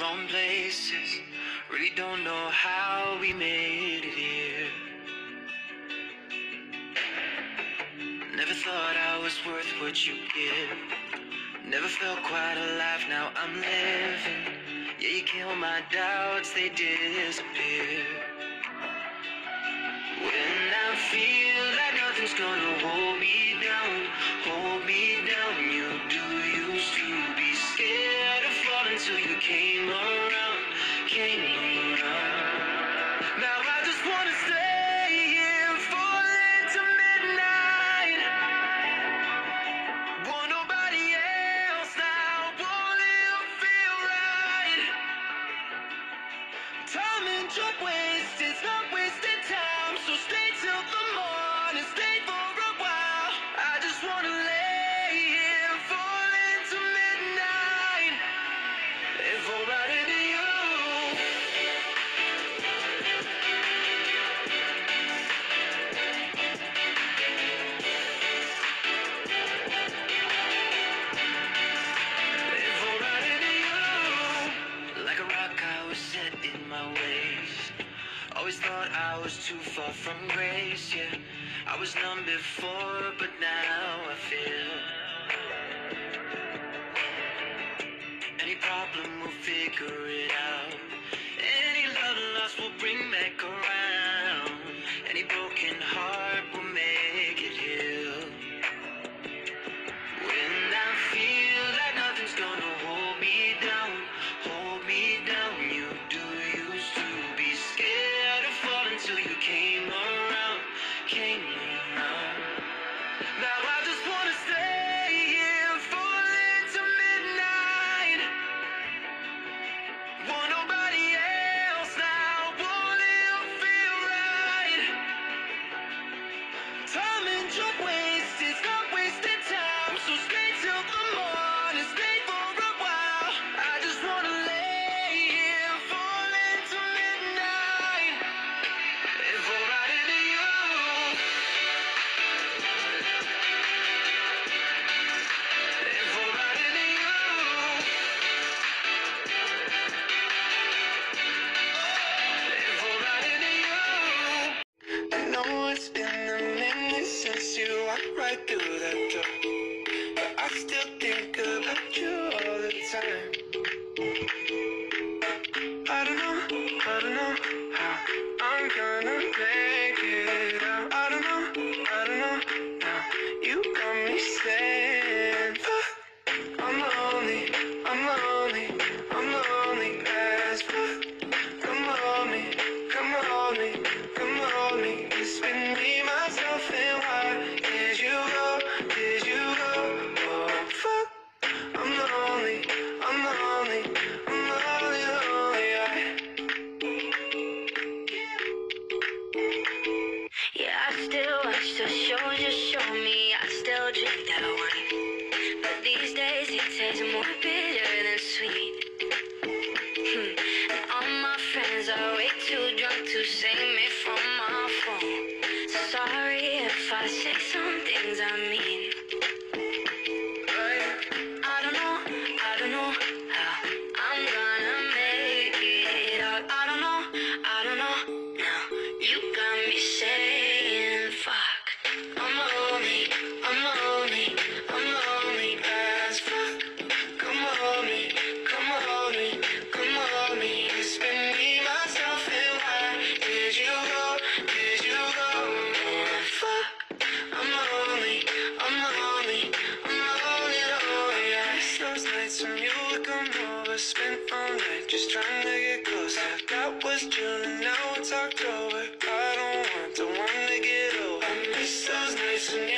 wrong places. Really don't know how we made it here. Never thought I was worth what you give. Never felt quite alive, now I'm living. Yeah, you kill my doubts, they disappear. When I feel like nothing's gonna hold me down, hold me down, you came around, came around. always thought I was too far from grace, yeah. I was numb before, but now I feel. Any problem will figure I don't want the one to get old. I miss those nights when you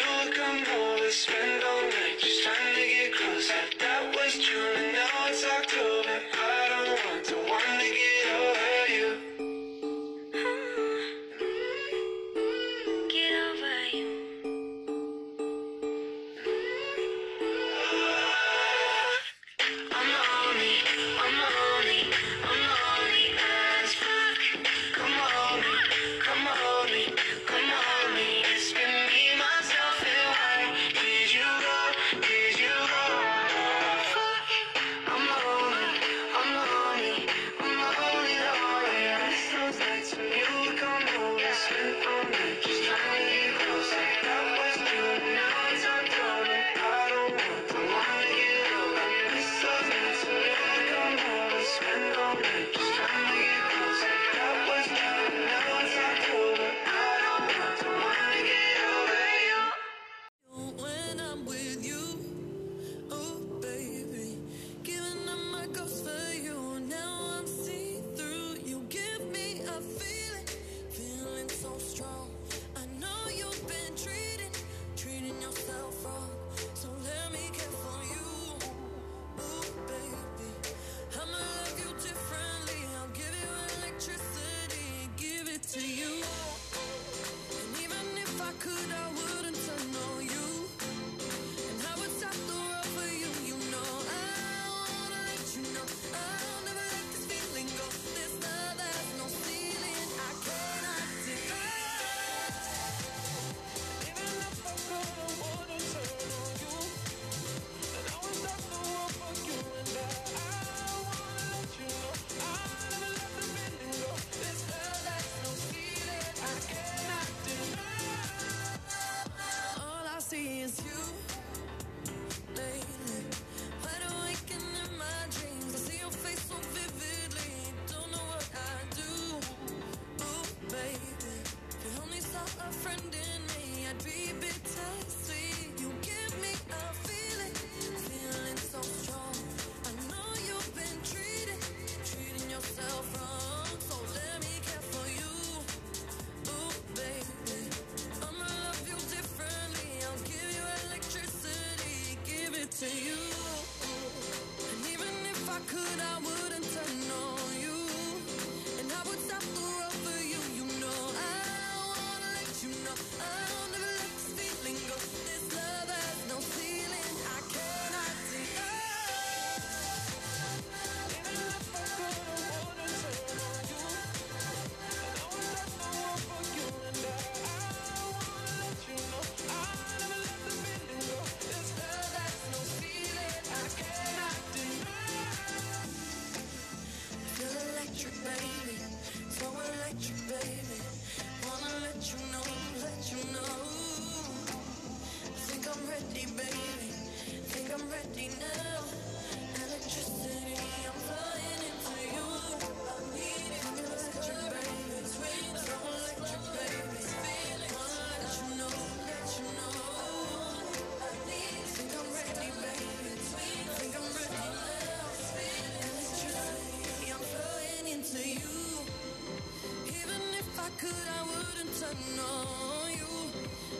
Could, I wouldn't turn on you.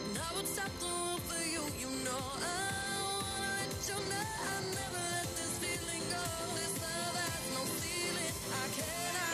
And I would stop the world for you, you know. I wanna let you know I never let this feeling go. This love has no ceiling. I cannot.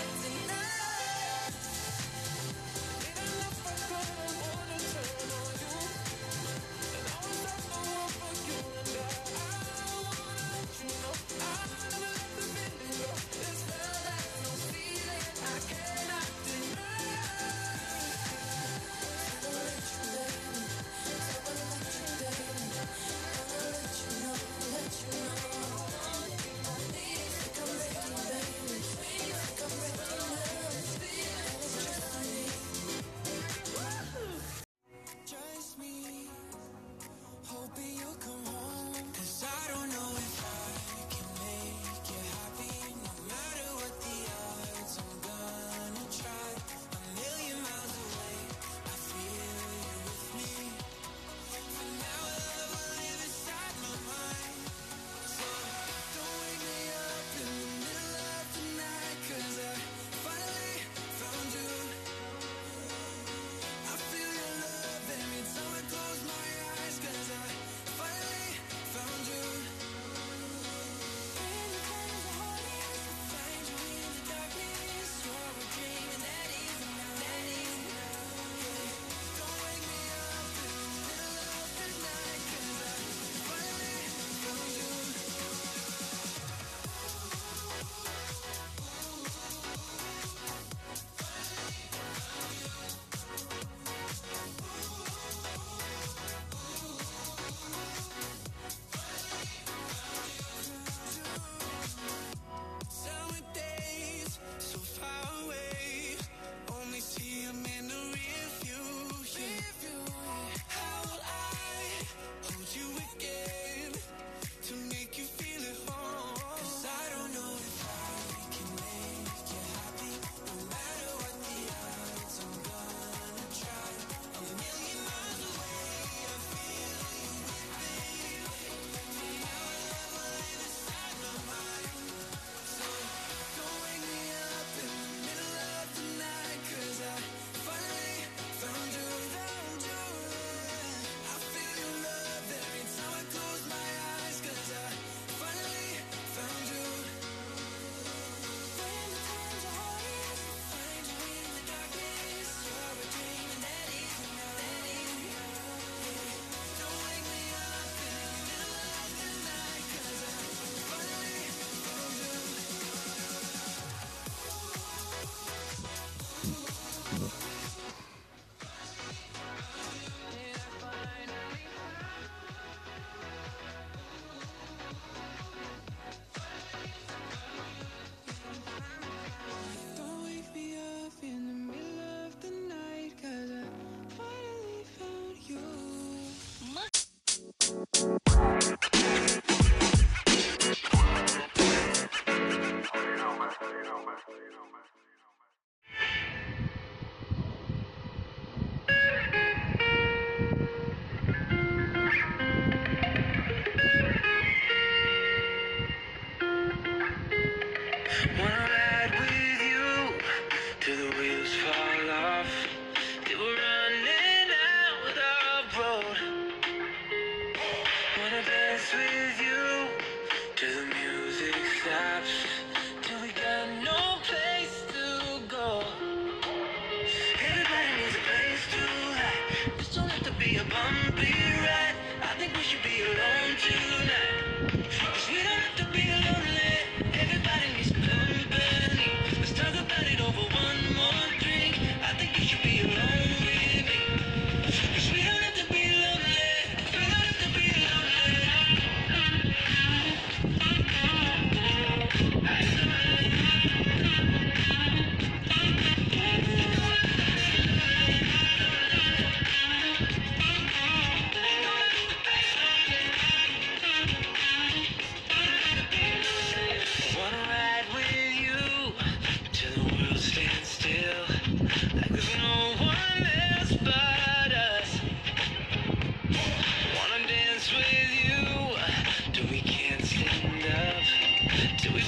Wow.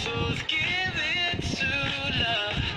Truth, give to love.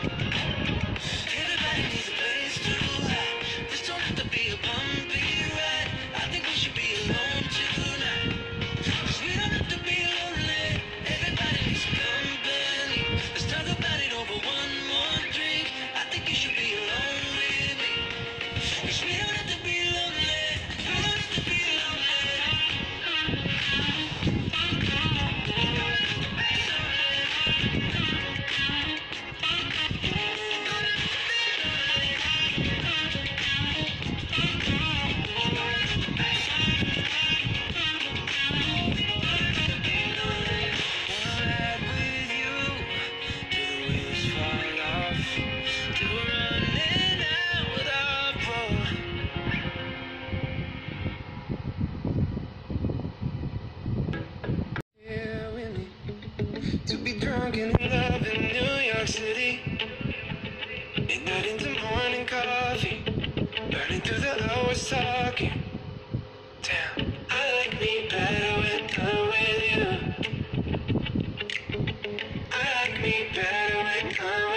me better when I'm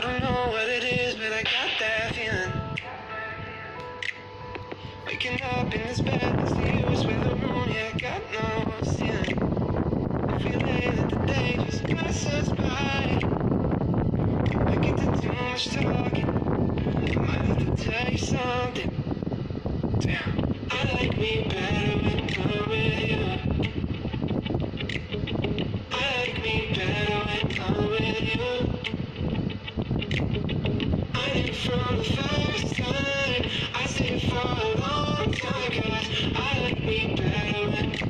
I don't know what it is, but I got that feeling. Waking up in this bed, it's the with the moon, yeah, I got no ceiling. I feel like that the day just passes by. I get to too much talking, I might have to tell you something. Damn. I like me better when I'm with you. I like being better.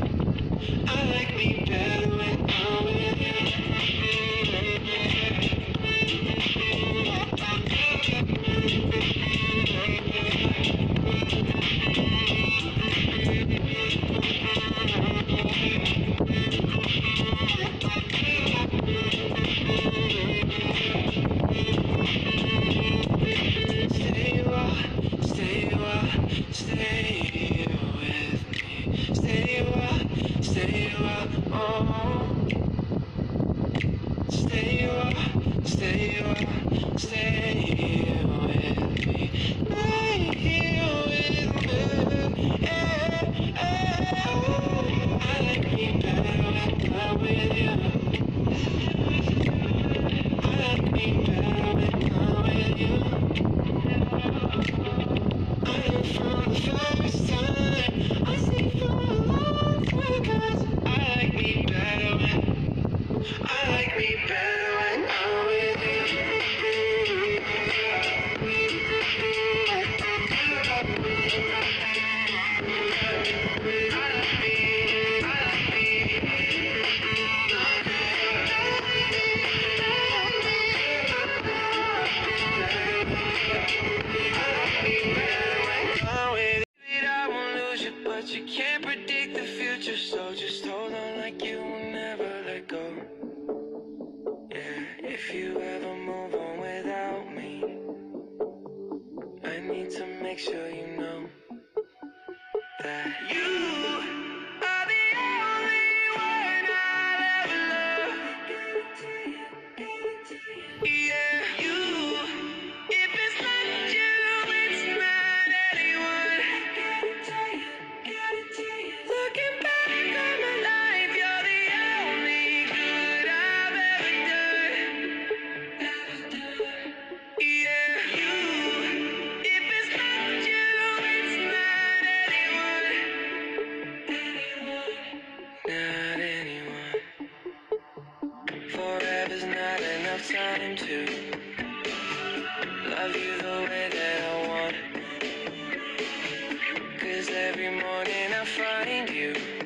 Every morning I find you.